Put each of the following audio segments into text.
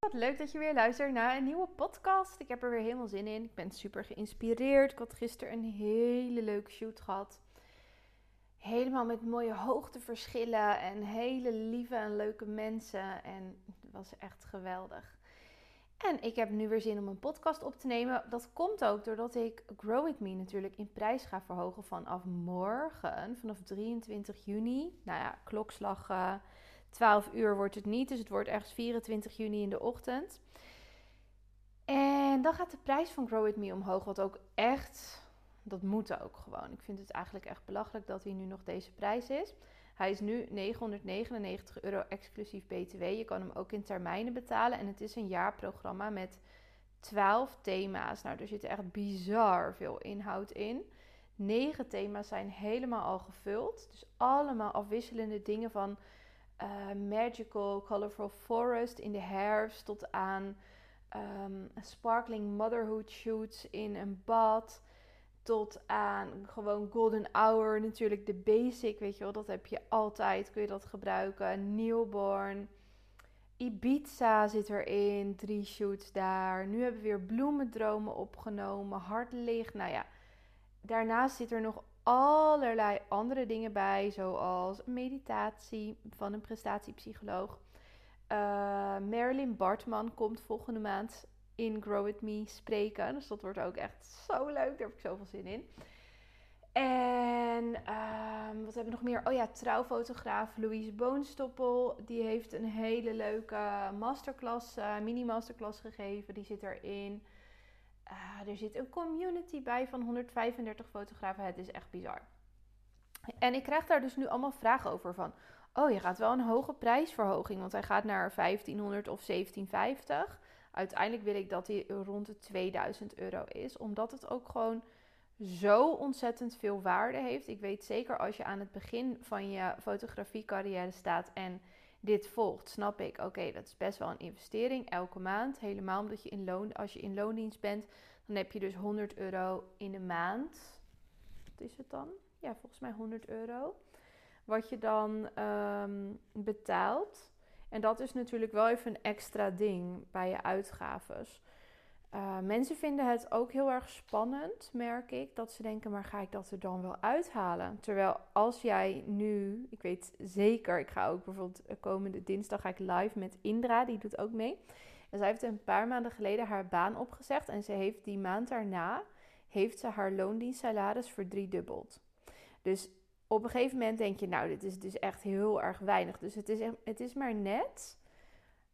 Wat leuk dat je weer luistert naar een nieuwe podcast. Ik heb er weer helemaal zin in. Ik ben super geïnspireerd. Ik had gisteren een hele leuke shoot gehad. Helemaal met mooie hoogteverschillen en hele lieve en leuke mensen. En het was echt geweldig. En ik heb nu weer zin om een podcast op te nemen. Dat komt ook doordat ik Grow With Me natuurlijk in prijs ga verhogen vanaf morgen, vanaf 23 juni. Nou ja, klokslag 12 uur wordt het niet, dus het wordt ergens 24 juni in de ochtend. En dan gaat de prijs van Grow With Me omhoog, wat ook echt, dat moet ook gewoon. Ik vind het eigenlijk echt belachelijk dat hij nu nog deze prijs is. Hij is nu 999 euro exclusief BTW. Je kan hem ook in termijnen betalen. En het is een jaarprogramma met 12 thema's. Nou, er zit echt bizar veel inhoud in. 9 thema's zijn helemaal al gevuld. Dus allemaal afwisselende dingen van uh, magical, colorful forest in de herfst tot aan um, sparkling motherhood shoots in een bad. Tot aan gewoon golden hour, natuurlijk de basic, weet je wel, dat heb je altijd, kun je dat gebruiken. Newborn, Ibiza zit erin, drie shoots daar. Nu hebben we weer bloemendromen opgenomen, hartlicht. Nou ja, daarnaast zit er nog allerlei andere dingen bij, zoals meditatie van een prestatiepsycholoog. Uh, Marilyn Bartman komt volgende maand in Grow With Me spreken. Dus dat wordt ook echt zo leuk. Daar heb ik zoveel zin in. En um, wat hebben we nog meer? Oh ja, trouwfotograaf Louise Boonstoppel. Die heeft een hele leuke masterclass, uh, mini-masterclass gegeven. Die zit erin. Uh, er zit een community bij van 135 fotografen. Het is echt bizar. En ik krijg daar dus nu allemaal vragen over van... Oh, je gaat wel een hoge prijsverhoging, want hij gaat naar 1500 of 1750. Uiteindelijk wil ik dat hij rond de 2000 euro is, omdat het ook gewoon zo ontzettend veel waarde heeft. Ik weet zeker als je aan het begin van je fotografiecarrière staat en dit volgt, snap ik, oké, dat is best wel een investering elke maand. Helemaal omdat je in loon, als je in loondienst bent, dan heb je dus 100 euro in de maand. Wat is het dan? Ja, volgens mij 100 euro. Wat je dan um, betaalt. En dat is natuurlijk wel even een extra ding bij je uitgaves. Uh, mensen vinden het ook heel erg spannend, merk ik. Dat ze denken, maar ga ik dat er dan wel uithalen? Terwijl als jij nu, ik weet zeker, ik ga ook bijvoorbeeld komende dinsdag ga ik live met Indra, die doet ook mee. En zij heeft een paar maanden geleden haar baan opgezegd. En ze heeft die maand daarna, heeft ze haar loondienstsalaris verdriedubbeld. Dus op een gegeven moment denk je, nou, dit is dus echt heel erg weinig. Dus het is, het is maar net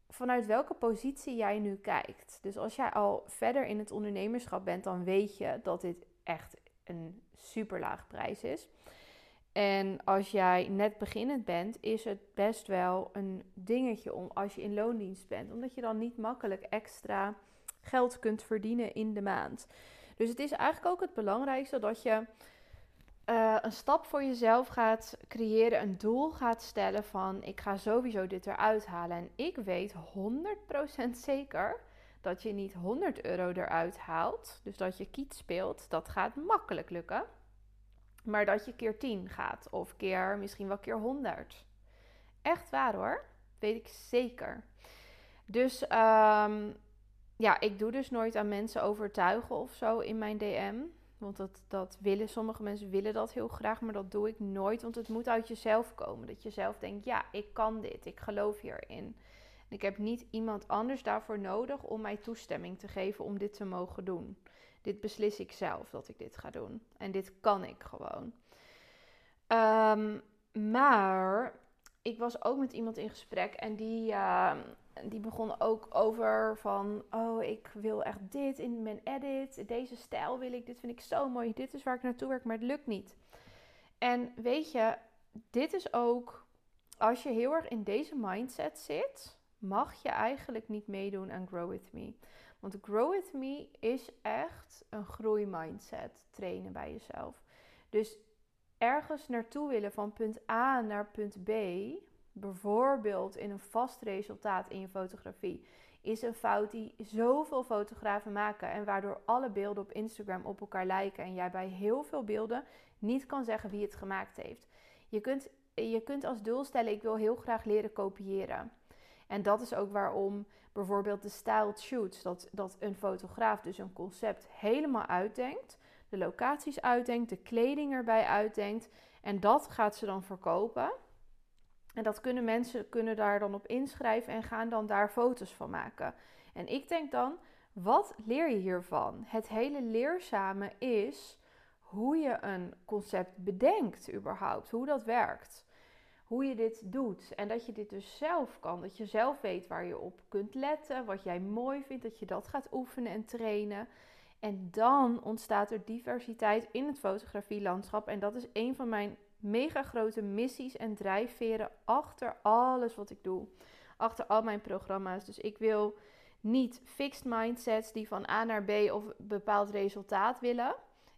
vanuit welke positie jij nu kijkt. Dus als jij al verder in het ondernemerschap bent, dan weet je dat dit echt een super laag prijs is. En als jij net beginnend bent, is het best wel een dingetje om als je in loondienst bent, omdat je dan niet makkelijk extra geld kunt verdienen in de maand. Dus het is eigenlijk ook het belangrijkste dat je uh, een stap voor jezelf gaat creëren, een doel gaat stellen van ik ga sowieso dit eruit halen. En ik weet 100% zeker dat je niet 100 euro eruit haalt, dus dat je kiet speelt, dat gaat makkelijk lukken. Maar dat je keer 10 gaat of keer misschien wel keer 100. Echt waar hoor, weet ik zeker. Dus um, ja, ik doe dus nooit aan mensen overtuigen of zo in mijn DM. Want dat, dat willen sommige mensen willen dat heel graag, maar dat doe ik nooit. Want het moet uit jezelf komen. Dat je zelf denkt, ja, ik kan dit, ik geloof hierin. En ik heb niet iemand anders daarvoor nodig om mij toestemming te geven om dit te mogen doen. Dit beslis ik zelf dat ik dit ga doen. En dit kan ik gewoon. Um, maar ik was ook met iemand in gesprek en die, uh, die begon ook over van, oh, ik wil echt dit in mijn edit, deze stijl wil ik, dit vind ik zo mooi, dit is waar ik naartoe werk, maar het lukt niet. En weet je, dit is ook, als je heel erg in deze mindset zit, mag je eigenlijk niet meedoen aan Grow With Me. Want Grow With Me is echt een groeimindset trainen bij jezelf. Dus ergens naartoe willen van punt A naar punt B, bijvoorbeeld in een vast resultaat in je fotografie, is een fout die zoveel fotografen maken en waardoor alle beelden op Instagram op elkaar lijken en jij bij heel veel beelden niet kan zeggen wie het gemaakt heeft. Je kunt, je kunt als doel stellen: ik wil heel graag leren kopiëren. En dat is ook waarom bijvoorbeeld de styled shoots, dat, dat een fotograaf dus een concept helemaal uitdenkt, de locaties uitdenkt, de kleding erbij uitdenkt en dat gaat ze dan verkopen. En dat kunnen mensen kunnen daar dan op inschrijven en gaan dan daar foto's van maken. En ik denk dan, wat leer je hiervan? Het hele leerzame is hoe je een concept bedenkt überhaupt, hoe dat werkt. Hoe je dit doet en dat je dit dus zelf kan. Dat je zelf weet waar je op kunt letten, wat jij mooi vindt, dat je dat gaat oefenen en trainen. En dan ontstaat er diversiteit in het fotografielandschap. En dat is een van mijn mega grote missies en drijfveren achter alles wat ik doe. Achter al mijn programma's. Dus ik wil niet fixed mindsets die van A naar B of bepaald resultaat willen.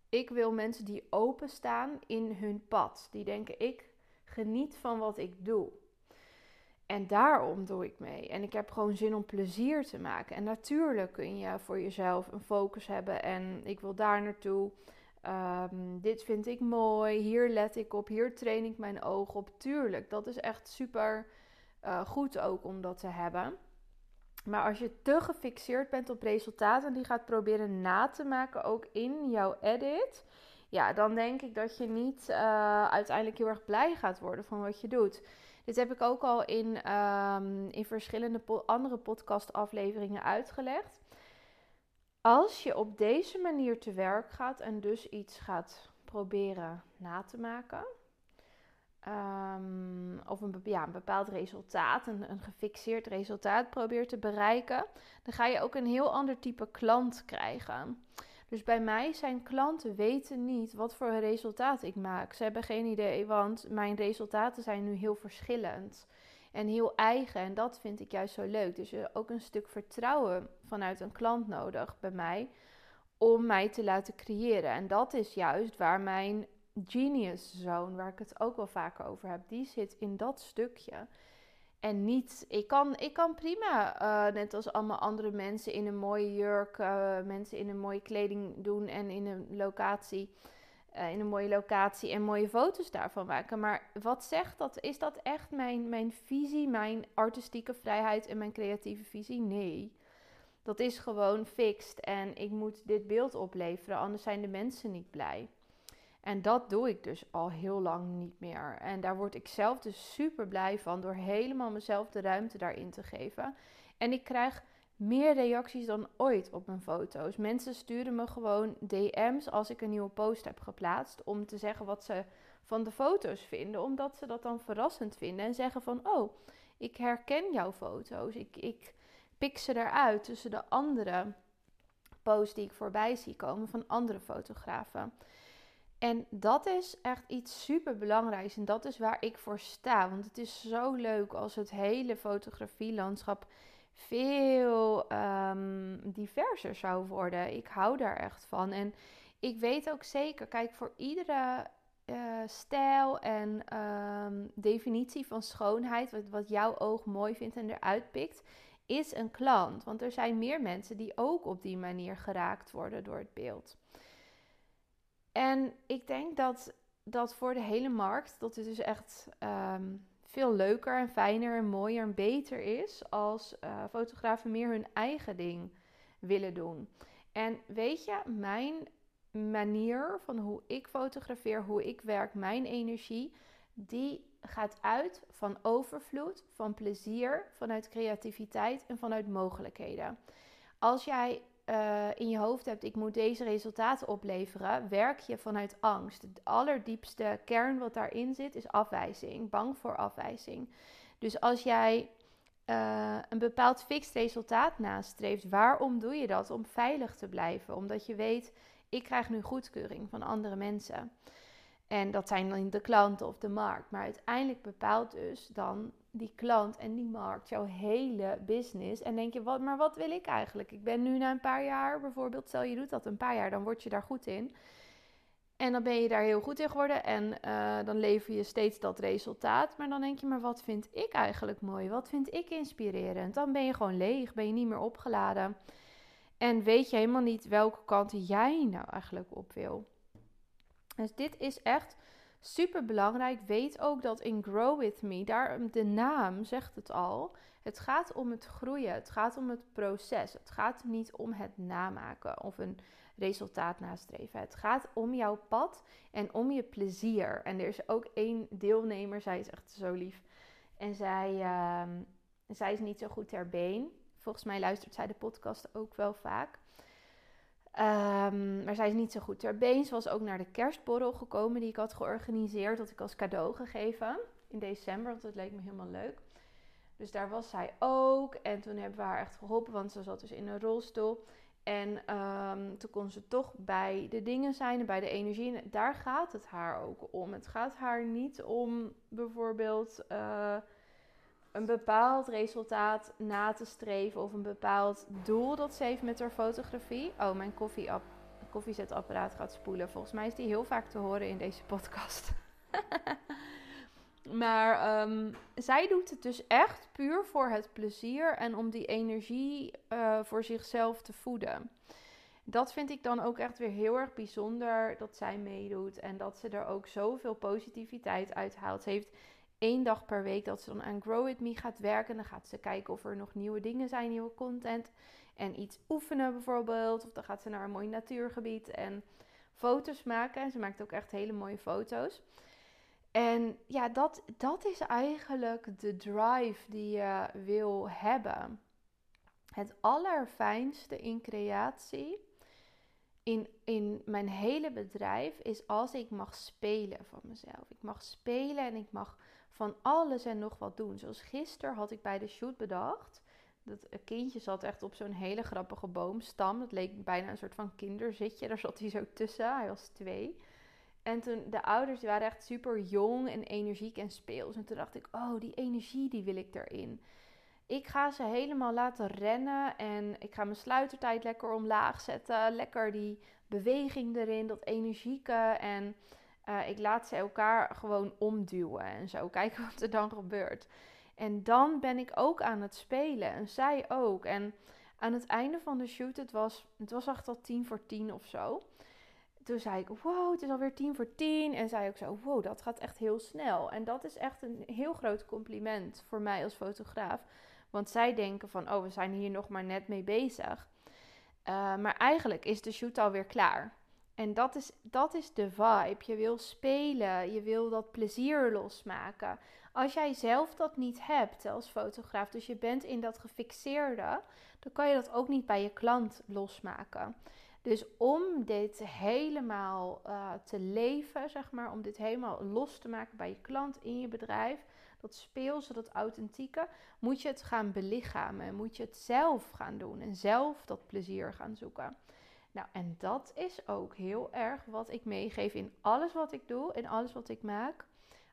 Ik wil mensen die openstaan in hun pad. Die denken: ik geniet van wat ik doe. En daarom doe ik mee. En ik heb gewoon zin om plezier te maken. En natuurlijk kun je voor jezelf een focus hebben. En ik wil daar naartoe. Ehm, dit vind ik mooi. Hier let ik op. Hier train ik mijn ogen op. Tuurlijk, dat is echt super uh, goed ook om dat te hebben. Maar als je te gefixeerd bent op resultaten en die gaat proberen na te maken, ook in jouw edit, ja, dan denk ik dat je niet uh, uiteindelijk heel erg blij gaat worden van wat je doet. Dit heb ik ook al in, um, in verschillende andere podcastafleveringen uitgelegd. Als je op deze manier te werk gaat en dus iets gaat proberen na te maken, um, of een, ja, een bepaald resultaat, een, een gefixeerd resultaat probeert te bereiken, dan ga je ook een heel ander type klant krijgen. Dus bij mij zijn klanten weten niet wat voor resultaat ik maak. Ze hebben geen idee, want mijn resultaten zijn nu heel verschillend en heel eigen. En dat vind ik juist zo leuk. Dus er ook een stuk vertrouwen vanuit een klant nodig bij mij om mij te laten creëren. En dat is juist waar mijn genius zone, waar ik het ook wel vaker over heb, die zit in dat stukje. En niet, ik kan, ik kan prima, uh, net als allemaal andere mensen, in een mooie jurk, uh, mensen in een mooie kleding doen en in een locatie, uh, in een mooie locatie en mooie foto's daarvan maken. Maar wat zegt dat? Is dat echt mijn, mijn visie, mijn artistieke vrijheid en mijn creatieve visie? Nee. Dat is gewoon fixed en ik moet dit beeld opleveren, anders zijn de mensen niet blij. En dat doe ik dus al heel lang niet meer. En daar word ik zelf dus super blij van door helemaal mezelf de ruimte daarin te geven. En ik krijg meer reacties dan ooit op mijn foto's. Mensen sturen me gewoon DM's als ik een nieuwe post heb geplaatst om te zeggen wat ze van de foto's vinden, omdat ze dat dan verrassend vinden en zeggen van oh, ik herken jouw foto's. Ik, ik pik ze eruit tussen de andere posts die ik voorbij zie komen van andere fotografen. En dat is echt iets super belangrijks. En dat is waar ik voor sta. Want het is zo leuk als het hele fotografielandschap veel um, diverser zou worden. Ik hou daar echt van. En ik weet ook zeker, kijk, voor iedere uh, stijl en um, definitie van schoonheid, wat, wat jouw oog mooi vindt en eruit pikt, is een klant. Want er zijn meer mensen die ook op die manier geraakt worden door het beeld. En ik denk dat dat voor de hele markt, dat het dus echt um, veel leuker en fijner en mooier en beter is als uh, fotografen meer hun eigen ding willen doen. En weet je, mijn manier van hoe ik fotografeer, hoe ik werk, mijn energie, die gaat uit van overvloed, van plezier, vanuit creativiteit en vanuit mogelijkheden. Als jij uh, in je hoofd hebt, ik moet deze resultaten opleveren, werk je vanuit angst. Het allerdiepste kern wat daarin zit is afwijzing, bang voor afwijzing. Dus als jij uh, een bepaald fixed resultaat nastreeft, waarom doe je dat? Om veilig te blijven, omdat je weet, ik krijg nu goedkeuring van andere mensen. En dat zijn dan de klanten of de markt. Maar uiteindelijk bepaalt dus dan die klant en die markt jouw hele business. En denk je, wat, maar wat wil ik eigenlijk? Ik ben nu na een paar jaar, bijvoorbeeld, stel je doet dat een paar jaar, dan word je daar goed in. En dan ben je daar heel goed in geworden en uh, dan lever je steeds dat resultaat. Maar dan denk je, maar wat vind ik eigenlijk mooi? Wat vind ik inspirerend? Dan ben je gewoon leeg, ben je niet meer opgeladen. En weet je helemaal niet welke kant jij nou eigenlijk op wil. Dus dit is echt Super belangrijk. Weet ook dat in Grow With Me, daar de naam zegt het al. Het gaat om het groeien. Het gaat om het proces. Het gaat niet om het namaken of een resultaat nastreven. Het gaat om jouw pad en om je plezier. En er is ook één deelnemer, zij is echt zo lief. En zij, uh, zij is niet zo goed ter been. Volgens mij luistert zij de podcast ook wel vaak. Um, maar zij is niet zo goed ter been. Ze was ook naar de kerstborrel gekomen die ik had georganiseerd. Dat ik als cadeau gegeven in december. Want dat leek me helemaal leuk. Dus daar was zij ook. En toen hebben we haar echt geholpen. Want ze zat dus in een rolstoel. En um, toen kon ze toch bij de dingen zijn en bij de energie. En daar gaat het haar ook om. Het gaat haar niet om bijvoorbeeld uh, een bepaald resultaat na te streven of een bepaald doel dat ze heeft met haar fotografie. Oh, mijn koffie koffiezetapparaat gaat spoelen. Volgens mij is die heel vaak te horen in deze podcast. maar um, zij doet het dus echt puur voor het plezier en om die energie uh, voor zichzelf te voeden. Dat vind ik dan ook echt weer heel erg bijzonder dat zij meedoet en dat ze er ook zoveel positiviteit uit haalt. Ze heeft één dag per week dat ze dan aan Grow With Me gaat werken. Dan gaat ze kijken of er nog nieuwe dingen zijn, nieuwe content. En iets oefenen bijvoorbeeld. Of dan gaat ze naar een mooi natuurgebied en foto's maken. En ze maakt ook echt hele mooie foto's. En ja, dat, dat is eigenlijk de drive die je wil hebben. Het allerfijnste in creatie, in, in mijn hele bedrijf, is als ik mag spelen van mezelf. Ik mag spelen en ik mag van alles en nog wat doen. Zoals gisteren had ik bij de shoot bedacht. Dat kindje zat echt op zo'n hele grappige boomstam. Dat leek bijna een soort van kinderzitje. Daar zat hij zo tussen. Hij was twee. En toen, de ouders die waren echt super jong en energiek en speels. En toen dacht ik, oh, die energie die wil ik erin. Ik ga ze helemaal laten rennen en ik ga mijn sluitertijd lekker omlaag zetten. Lekker die beweging erin, dat energieke. En uh, ik laat ze elkaar gewoon omduwen en zo. Kijken wat er dan gebeurt. En dan ben ik ook aan het spelen. En zij ook. En aan het einde van de shoot, het was, het was echt al tien voor tien of zo. Toen zei ik, wow, het is alweer tien voor tien. En zij ook zo, wow, dat gaat echt heel snel. En dat is echt een heel groot compliment voor mij als fotograaf. Want zij denken van, oh, we zijn hier nog maar net mee bezig. Uh, maar eigenlijk is de shoot alweer klaar. En dat is, dat is de vibe. Je wil spelen, je wil dat plezier losmaken. Als jij zelf dat niet hebt als fotograaf, dus je bent in dat gefixeerde, dan kan je dat ook niet bij je klant losmaken. Dus om dit helemaal uh, te leven, zeg maar, om dit helemaal los te maken bij je klant in je bedrijf, dat speelse, dat authentieke, moet je het gaan belichamen. Moet je het zelf gaan doen en zelf dat plezier gaan zoeken. Nou, en dat is ook heel erg wat ik meegeef in alles wat ik doe, in alles wat ik maak.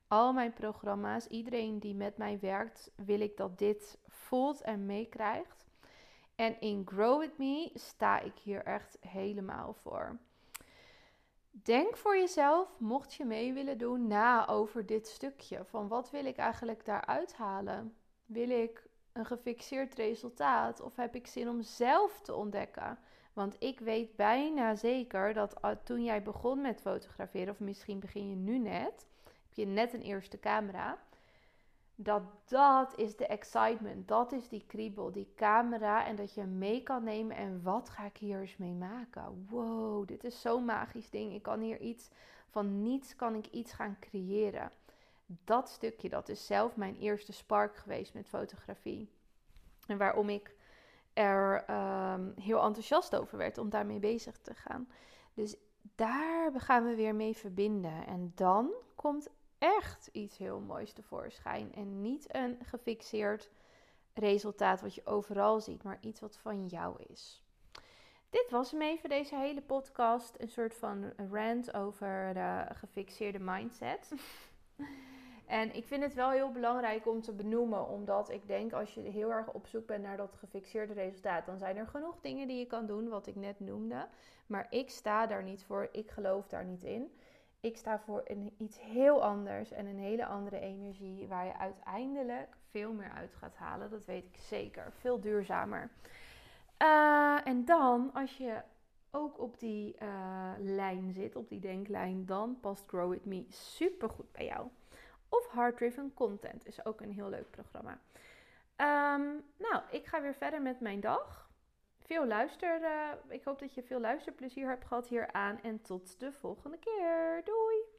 Al mijn programma's, iedereen die met mij werkt, wil ik dat dit voelt en meekrijgt. En in Grow With Me sta ik hier echt helemaal voor. Denk voor jezelf, mocht je mee willen doen, na over dit stukje. Van wat wil ik eigenlijk daaruit halen? Wil ik een gefixeerd resultaat of heb ik zin om zelf te ontdekken? Want ik weet bijna zeker dat toen jij begon met fotograferen, of misschien begin je nu net, heb je net een eerste camera. Dat dat is de excitement, dat is die kriebel, die camera en dat je mee kan nemen en wat ga ik hier eens mee maken? Wow, dit is zo'n magisch ding. Ik kan hier iets van niets kan ik iets gaan creëren. Dat stukje, dat is zelf mijn eerste spark geweest met fotografie. En waarom ik er um, heel enthousiast over werd om daarmee bezig te gaan. Dus daar gaan we weer mee verbinden. En dan komt echt iets heel moois tevoorschijn. En niet een gefixeerd resultaat wat je overal ziet, maar iets wat van jou is. Dit was hem even, deze hele podcast. Een soort van rant over de gefixeerde mindset. En ik vind het wel heel belangrijk om te benoemen, omdat ik denk als je heel erg op zoek bent naar dat gefixeerde resultaat, dan zijn er genoeg dingen die je kan doen, wat ik net noemde. Maar ik sta daar niet voor, ik geloof daar niet in. Ik sta voor een, iets heel anders en een hele andere energie, waar je uiteindelijk veel meer uit gaat halen. Dat weet ik zeker. Veel duurzamer. Uh, en dan, als je ook op die eh, lijn zit, op die denklijn, dan past Grow With Me super goed bij jou. Of Heart Driven Content is ook een heel leuk programma. Ehm, nou, ik ga weer verder met mijn dag. Veel luister. Uh, ik hoop dat je veel luisterplezier hebt gehad hieraan. En tot de volgende keer. Doei!